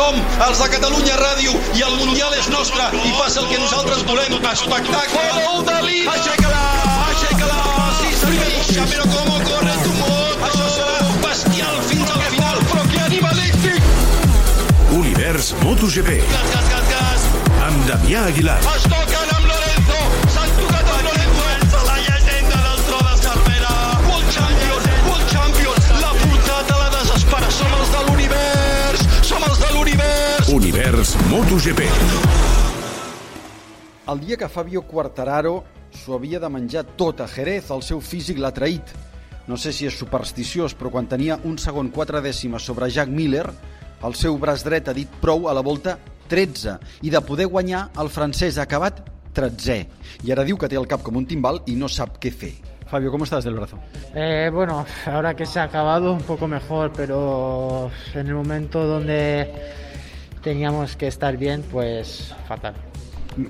som els de Catalunya Ràdio i el Mundial és nostre i passa el que nosaltres volem. Espectacle! Gol de Lina! Aixeca-la! Aixeca-la! Sí, senyor! Però com corre tu moto! Això serà bestial fins al final, però que animalístic! Univers MotoGP. Gas, gas, gas, gas! Amb Damià Aguilar. Es toquen MotoGP. El dia que Fabio Quartararo s'ho havia de menjar tot a Jerez, el seu físic l'ha traït. No sé si és supersticiós, però quan tenia un segon quatre dècimes sobre Jack Miller, el seu braç dret ha dit prou a la volta 13 i de poder guanyar el francès ha acabat 13è. I ara diu que té el cap com un timbal i no sap què fer. Fabio, ¿cómo estás del brazo? Eh, bueno, ahora que se ha acabado un poco mejor, pero en el momento donde teníamos que estar bien, pues fatal.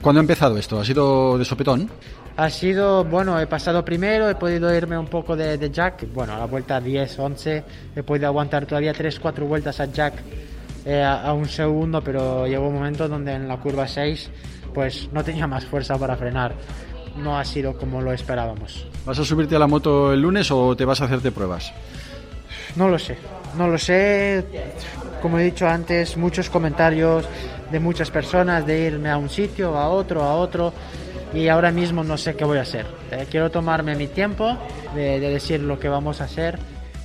¿Cuándo ha empezado esto? ¿Ha sido de sopetón? Ha sido, bueno, he pasado primero, he podido irme un poco de, de Jack, bueno, a la vuelta 10, 11, he podido aguantar todavía 3, 4 vueltas a Jack eh, a, a un segundo, pero llegó un momento donde en la curva 6 pues no tenía más fuerza para frenar. No ha sido como lo esperábamos. ¿Vas a subirte a la moto el lunes o te vas a hacerte pruebas? No lo sé, no lo sé. Como he dicho antes, muchos comentarios de muchas personas de irme a un sitio, a otro, a otro. Y ahora mismo no sé qué voy a hacer. Eh, quiero tomarme mi tiempo de, de decir lo que vamos a hacer.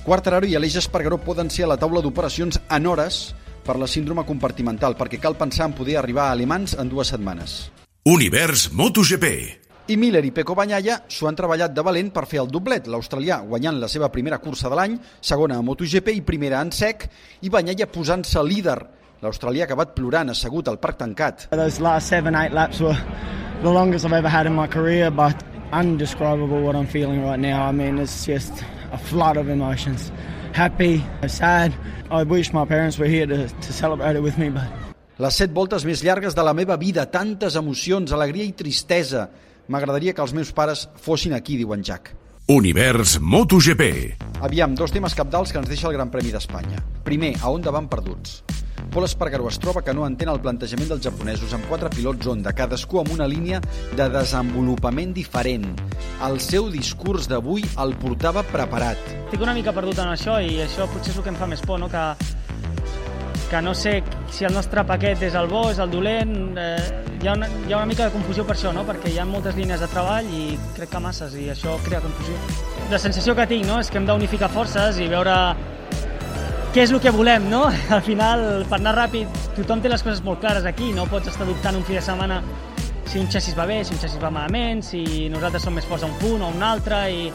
Quartararo i Aleix Espargaró poden ser a la taula d'operacions en hores per la síndrome compartimental, perquè cal pensar en poder arribar a alemans en dues setmanes. Univers MotoGP. I Miller i Pecco Bagnaia s'ho han treballat de valent per fer el doblet, l'australià guanyant la seva primera cursa de l'any, segona a MotoGP i primera en sec, i Bagnaia posant-se líder. L'australià ha acabat plorant assegut al parc tancat. Those last seven, eight laps were the longest I've ever had in my career, but undescribable what I'm feeling right now. I mean, it's just a flood of emotions. Happy, sad. I wish my parents were here to, to celebrate it with me, but Les set voltes més llargues de la meva vida, tantes emocions, alegria i tristesa. M'agradaria que els meus pares fossin aquí, diu en Jack. Univers MotoGP. Aviam, dos temes capdals que ens deixa el Gran Premi d'Espanya. Primer, a on van perduts? Pol Espargaró es troba que no entén el plantejament dels japonesos amb quatre pilots Honda, cadascú amb una línia de desenvolupament diferent. El seu discurs d'avui el portava preparat. Estic una mica perdut en això i això potser és el que em fa més por, no? que, que no sé si el nostre paquet és el bo, és el dolent, eh, hi, ha una, hi ha una mica de confusió per això, no? perquè hi ha moltes línies de treball i crec que masses, i això crea confusió. La sensació que tinc no? és que hem d'unificar forces i veure què és el que volem, no? Al final, per anar ràpid, tothom té les coses molt clares aquí, no pots estar dubtant un fi de setmana si un xassis va bé, si un xassis va malament, si nosaltres som més forts a un punt o a un altre, i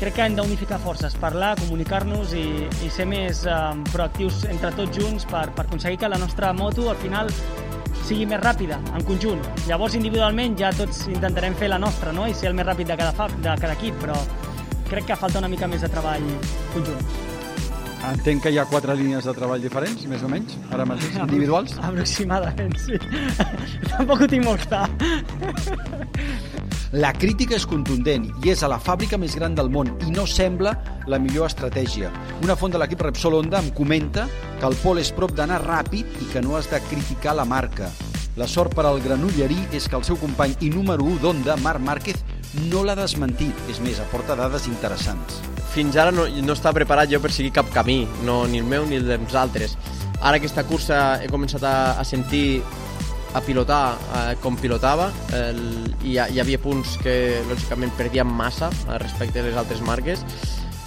crec que hem d'unificar forces, parlar, comunicar-nos i, i ser més um, proactius entre tots junts per, per aconseguir que la nostra moto al final sigui més ràpida, en conjunt. Llavors, individualment, ja tots intentarem fer la nostra no? i ser el més ràpid de cada, fa, de cada equip, però crec que falta una mica més de treball conjunt. Entenc que hi ha quatre línies de treball diferents, més o menys, ara mateix, individuals. Aproximadament, sí. Tampoc ho tinc molt clar. La crítica és contundent i és a la fàbrica més gran del món i no sembla la millor estratègia. Una font de l'equip Repsol Honda em comenta que el Pol és prop d'anar ràpid i que no has de criticar la marca. La sort per al granollerí és que el seu company i número 1 d'Honda, Marc Márquez, no l'ha desmentit. És més, aporta dades interessants. fins ara no, no estava preparat jo per seguir cap camí, no, ni el meu ni el dels altres. Ara aquesta cursa he començat a, a sentir a pilotar eh, com pilotava el, i hi, havia punts que lògicament perdíem massa eh, respecte a les altres marques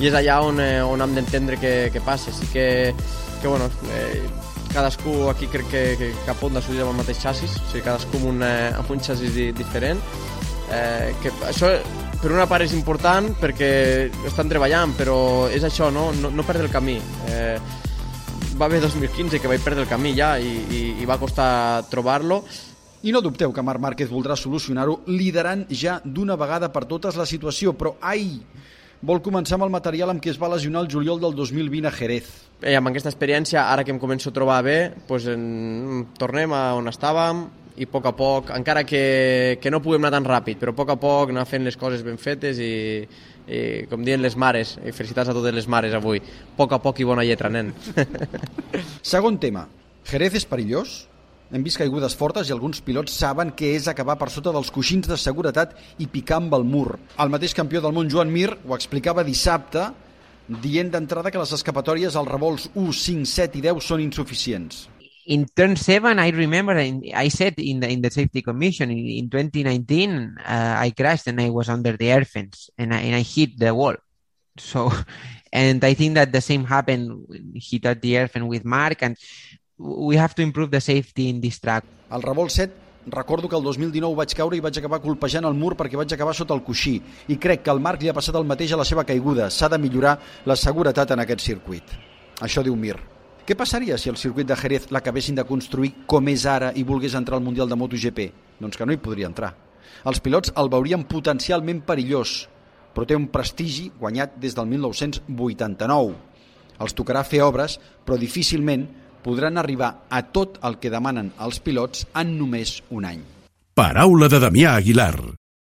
i és allà on, eh, on hem d'entendre què, què passa. Així que, que bueno, eh, cadascú aquí crec que, que cap Honda s'ho amb el mateix xassis, o sigui, cadascú amb un, eh, amb un xassis di, diferent. Eh, que això per una part és important perquè estan treballant, però és això, no, no, no perdre el camí. Eh, va haver 2015 que vaig perdre el camí ja i, i, i va costar trobar-lo. I no dubteu que Marc Márquez voldrà solucionar-ho liderant ja d'una vegada per totes la situació, però ai, vol començar amb el material amb què es va lesionar el juliol del 2020 a Jerez. Eh, amb aquesta experiència, ara que em començo a trobar bé, doncs en, tornem a on estàvem, i a poc a poc, encara que, que no puguem anar tan ràpid, però a poc a poc anar fent les coses ben fetes i, i com diuen les mares, i felicitats a totes les mares avui, a poc a poc i bona lletra, nen. Segon tema, Jerez és perillós? Hem vist caigudes fortes i alguns pilots saben que és acabar per sota dels coixins de seguretat i picar amb el mur. El mateix campió del món, Joan Mir, ho explicava dissabte, dient d'entrada que les escapatòries als revolts 1, 5, 7 i 10 són insuficients. In turn seven, I remember in, I said in the in the safety commission in, in 2019, uh, I crashed and I was under the air fence and I, and I hit the wall. So, and I think that the same happened. He hit the air fence with Mark, and we have to improve the safety in this track. Al revolt 7 recordo que el 2019 vaig caure i vaig acabar colpejant el mur perquè vaig acabar sota el coixí i crec que al Marc li ha passat el mateix a la seva caiguda. S'ha de millorar la seguretat en aquest circuit. Això diu Mir. Què passaria si el circuit de Jerez l'acabessin de construir com és ara i volgués entrar al Mundial de MotoGP? Doncs que no hi podria entrar. Els pilots el veurien potencialment perillós, però té un prestigi guanyat des del 1989. Els tocarà fer obres, però difícilment podran arribar a tot el que demanen els pilots en només un any. Paraula de Damià Aguilar.